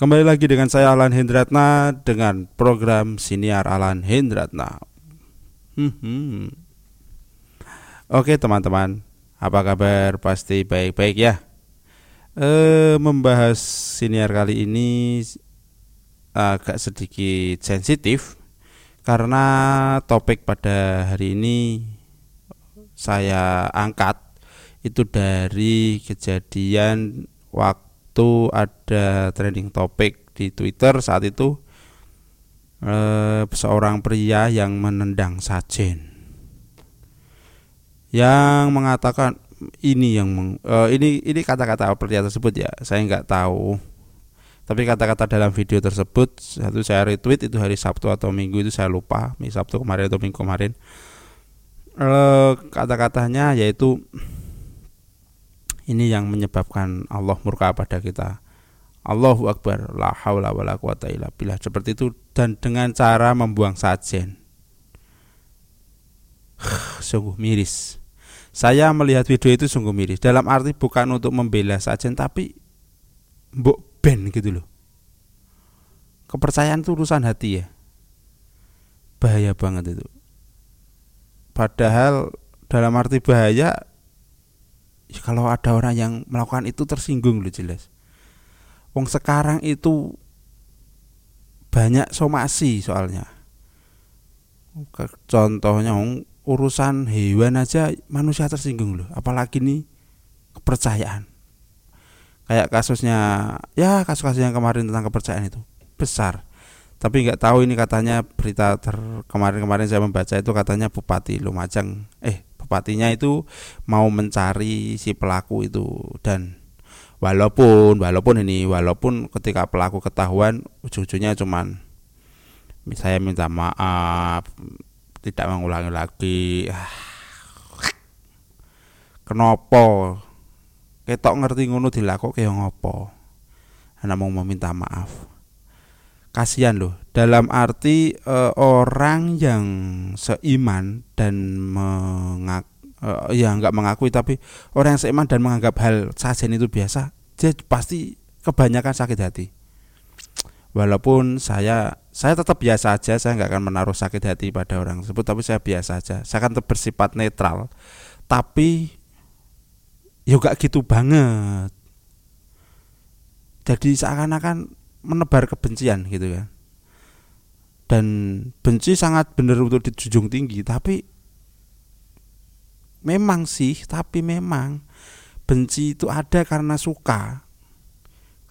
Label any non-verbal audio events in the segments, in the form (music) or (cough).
Kembali lagi dengan saya Alan Hendratna dengan program Siniar Alan Hendratna. Hmm, hmm. Oke teman-teman, apa kabar? Pasti baik-baik ya. Eh, membahas siniar kali ini agak sedikit sensitif karena topik pada hari ini saya angkat itu dari kejadian waktu waktu ada trending topik di Twitter. Saat itu eh, seorang pria yang menendang sajen. Yang mengatakan ini yang meng, eh, ini ini kata-kata pria tersebut ya. Saya nggak tahu. Tapi kata-kata dalam video tersebut satu saya retweet itu hari Sabtu atau Minggu itu saya lupa. Sabtu kemarin atau Minggu kemarin. Eh, kata-katanya yaitu ini yang menyebabkan Allah murka pada kita. Allahu Akbar, la haula wala quwata illa billah. Seperti itu dan dengan cara membuang sajen. (sighs) sungguh miris. Saya melihat video itu sungguh miris. Dalam arti bukan untuk membela sajen tapi mbok ben gitu loh. Kepercayaan itu urusan hati ya. Bahaya banget itu. Padahal dalam arti bahaya kalau ada orang yang melakukan itu tersinggung loh jelas. Wong sekarang itu banyak somasi soalnya. Contohnya urusan hewan aja manusia tersinggung loh apalagi nih kepercayaan. Kayak kasusnya ya kasus-kasus yang kemarin tentang kepercayaan itu besar. Tapi nggak tahu ini katanya berita ter kemarin-kemarin saya membaca itu katanya Bupati Lumajang eh bupatinya itu mau mencari si pelaku itu. Dan walaupun walaupun ini walaupun ketika pelaku ketahuan ujung-ujungnya cuman saya minta maaf tidak mengulangi lagi. Kenapa ketok ngerti ngono dilakok kayak ngopo. Anak mau meminta maaf kasihan loh. Dalam arti e, orang yang seiman dan mengak e, ya nggak mengakui tapi orang yang seiman dan menganggap hal sajen itu biasa dia pasti kebanyakan sakit hati. Walaupun saya saya tetap biasa aja saya nggak akan menaruh sakit hati pada orang tersebut tapi saya biasa aja. Saya akan bersifat netral. Tapi ya gak gitu banget. Jadi seakan-akan menebar kebencian gitu kan dan benci sangat benar untuk dijunjung tinggi tapi memang sih tapi memang benci itu ada karena suka.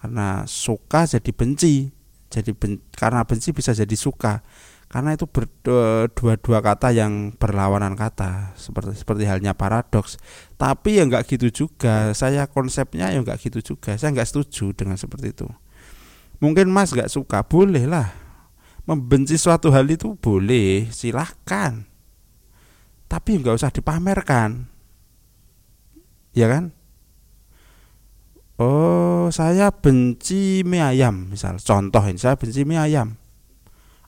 Karena suka jadi benci jadi ben, karena benci bisa jadi suka. Karena itu berdua-dua kata yang berlawanan kata seperti seperti halnya paradoks. Tapi ya nggak gitu juga saya konsepnya ya nggak gitu juga saya nggak setuju dengan seperti itu Mungkin Mas gak suka, boleh lah. Membenci suatu hal itu boleh, silahkan. Tapi nggak usah dipamerkan. Ya kan? Oh, saya benci mie ayam, misal contoh ini saya benci mie ayam.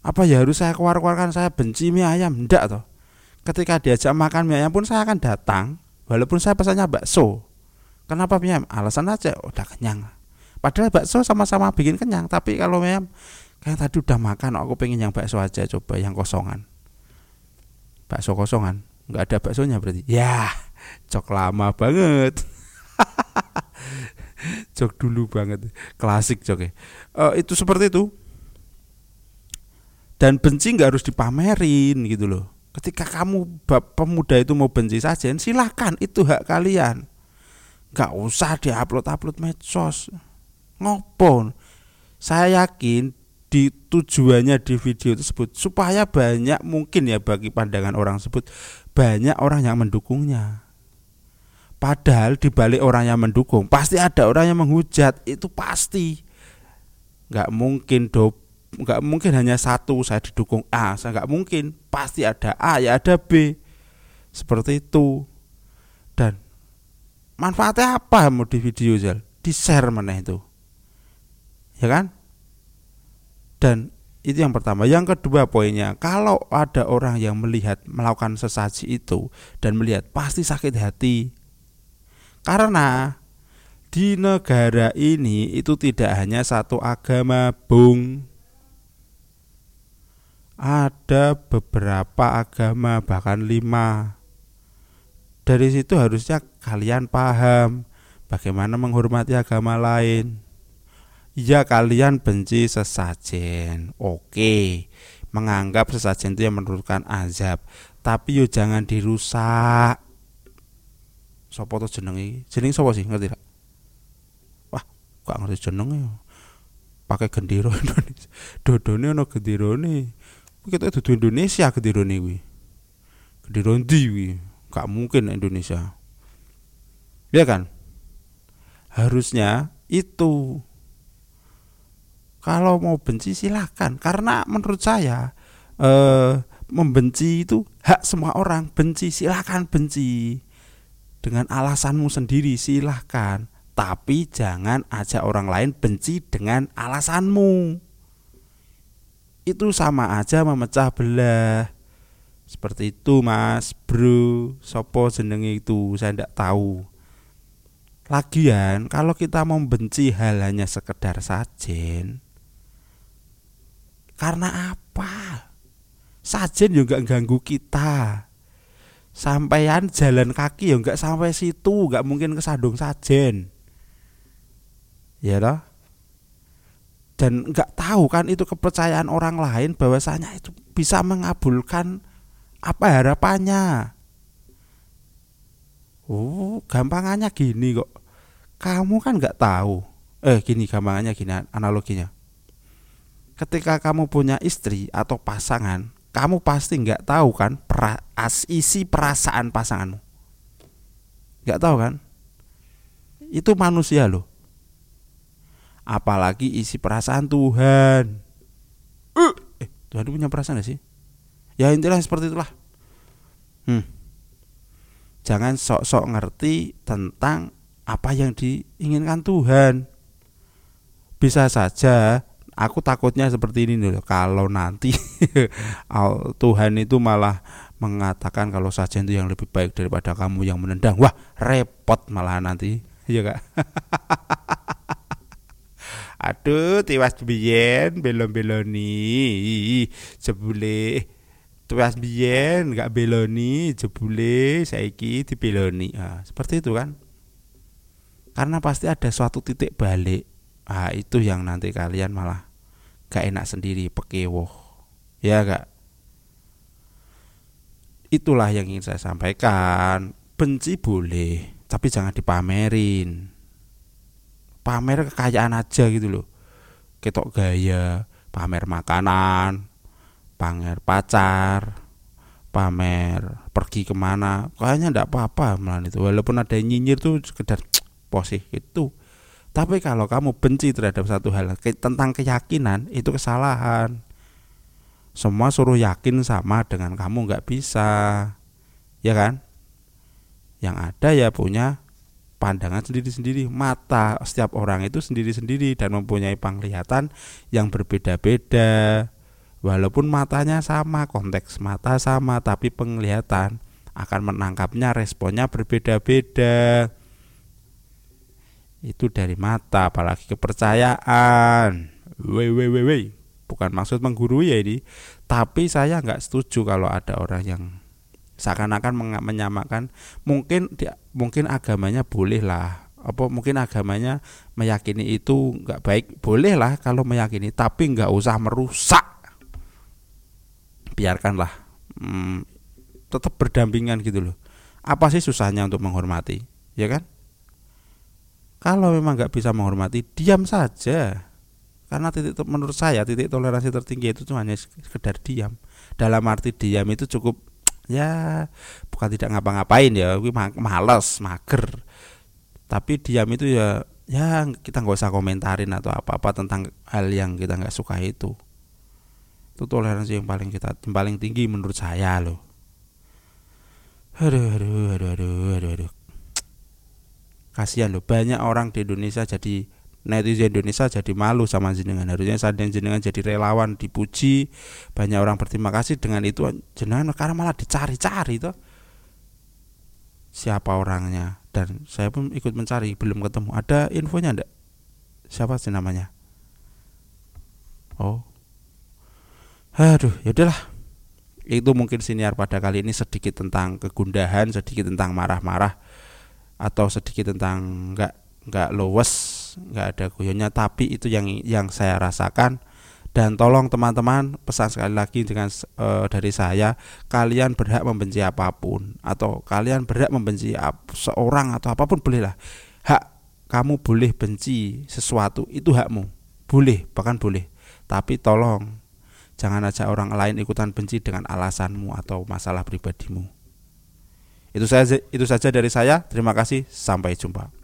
Apa ya harus saya keluar-keluarkan saya benci mie ayam? Enggak toh. Ketika diajak makan mie ayam pun saya akan datang, walaupun saya pesannya bakso. Kenapa mie ayam? Alasan aja, udah kenyang. Padahal bakso sama-sama bikin kenyang, tapi kalau memang kayak tadi udah makan, aku pengen yang bakso aja coba yang kosongan. Bakso kosongan, nggak ada baksonya berarti. Ya, cok lama banget. (laughs) cok dulu banget, klasik cok ya. Uh, itu seperti itu. Dan benci nggak harus dipamerin gitu loh. Ketika kamu pemuda itu mau benci saja, silahkan itu hak kalian. Gak usah diupload-upload medsos ngopo? Saya yakin di tujuannya di video tersebut supaya banyak mungkin ya bagi pandangan orang tersebut banyak orang yang mendukungnya. Padahal di balik orang yang mendukung pasti ada orang yang menghujat itu pasti. Nggak mungkin do nggak mungkin hanya satu saya didukung A saya nggak mungkin. Pasti ada A ya ada B. Seperti itu. Dan manfaatnya apa mau di video Zal? Di share mana itu ya kan dan itu yang pertama yang kedua poinnya kalau ada orang yang melihat melakukan sesaji itu dan melihat pasti sakit hati karena di negara ini itu tidak hanya satu agama, Bung. Ada beberapa agama, bahkan lima. Dari situ harusnya kalian paham bagaimana menghormati agama lain. Ya kalian benci sesajen, oke. Menganggap sesajen itu yang menurunkan azab, tapi yo jangan dirusak. Sopo tuh jenengi? Jeneng sopo sih? Ngerti tak? gak ngerti jenenge pakai gendera (laughs) Indonesia. Dodone ana genderane kita dudu Indonesia genderane kuwi. Gendera ndi kuwi? Gak mungkin Indonesia. Ya kan? Harusnya itu kalau mau benci silahkan karena menurut saya eh, membenci itu hak semua orang benci silahkan benci dengan alasanmu sendiri silahkan tapi jangan ajak orang lain benci dengan alasanmu. Itu sama aja memecah belah. Seperti itu mas, bro, sopo jenenge itu, saya tidak tahu. Lagian, kalau kita membenci hal hanya sekedar sajen, karena apa? Sajen juga ganggu kita. Sampaian jalan kaki ya nggak sampai situ, nggak mungkin kesandung sajen. Ya toh? Dan nggak tahu kan itu kepercayaan orang lain bahwasanya itu bisa mengabulkan apa harapannya. Oh gampangannya gini kok. Kamu kan nggak tahu. Eh gini gampangannya gini analoginya ketika kamu punya istri atau pasangan kamu pasti nggak tahu kan pra, as, isi perasaan pasanganmu nggak tahu kan itu manusia loh apalagi isi perasaan Tuhan. Uh, eh, Tuhan punya perasaan gak sih? Ya intilah seperti itulah. Hmm. Jangan sok-sok ngerti tentang apa yang diinginkan Tuhan. Bisa saja aku takutnya seperti ini loh kalau nanti (laughs) Tuhan itu malah mengatakan kalau saja itu yang lebih baik daripada kamu yang menendang. Wah, repot malah nanti. (laughs) Iya Kak. (laughs) Aduh, tiwas biyen belon-beloni jebule tiwas biyen gak beloni jebule saiki dibeloni. Nah, seperti itu kan? Karena pasti ada suatu titik balik. Ah, itu yang nanti kalian malah gak enak sendiri, pekewoh. Ya gak? Itulah yang ingin saya sampaikan. Benci boleh, tapi jangan dipamerin pamer kekayaan aja gitu loh ketok gaya pamer makanan pamer pacar pamer pergi ke mana kayaknya ndak apa-apa malah itu walaupun ada yang nyinyir tuh sekedar posih itu tapi kalau kamu benci terhadap satu hal tentang keyakinan itu kesalahan. Semua suruh yakin sama dengan kamu nggak bisa. Ya kan? Yang ada ya punya pandangan sendiri-sendiri. Mata setiap orang itu sendiri-sendiri dan mempunyai penglihatan yang berbeda-beda. Walaupun matanya sama konteks mata sama tapi penglihatan akan menangkapnya responnya berbeda-beda itu dari mata apalagi kepercayaan. Wei wei bukan maksud menggurui ya ini. Tapi saya nggak setuju kalau ada orang yang seakan-akan menyamakan. Mungkin dia mungkin agamanya boleh lah apa mungkin agamanya meyakini itu nggak baik. Boleh lah kalau meyakini tapi nggak usah merusak. Biarkanlah. Hmm, tetap berdampingan gitu loh. Apa sih susahnya untuk menghormati? Ya kan kalau memang nggak bisa menghormati diam saja. Karena titik menurut saya titik toleransi tertinggi itu cuma hanya sekedar diam. Dalam arti diam itu cukup (tsk) ya bukan tidak ngapa-ngapain ya gue males mager. Tapi diam itu ya ya kita nggak usah komentarin atau apa-apa tentang hal yang kita nggak suka itu. Itu toleransi yang paling kita yang paling tinggi menurut saya loh. Aduh aduh aduh aduh aduh, aduh. Kasihan loh banyak orang di Indonesia jadi netizen Indonesia jadi malu sama jenengan. Harusnya saat jenengan jadi relawan dipuji banyak orang berterima kasih dengan itu jenengan karena malah dicari-cari tuh siapa orangnya? Dan saya pun ikut mencari belum ketemu. Ada infonya ndak? Siapa sih namanya? Oh. Aduh yaudahlah itu mungkin siniar pada kali ini sedikit tentang kegundahan sedikit tentang marah-marah atau sedikit tentang nggak nggak lowes nggak ada guyonnya tapi itu yang yang saya rasakan. Dan tolong teman-teman pesan sekali lagi dengan e, dari saya kalian berhak membenci apa pun atau kalian berhak membenci ap, seorang atau apa pun bolehlah. Hak kamu boleh benci sesuatu itu hakmu. Boleh bahkan boleh. Tapi tolong jangan ajak orang lain ikutan benci dengan alasanmu atau masalah pribadimu itu saja itu saja dari saya. Terima kasih. Sampai jumpa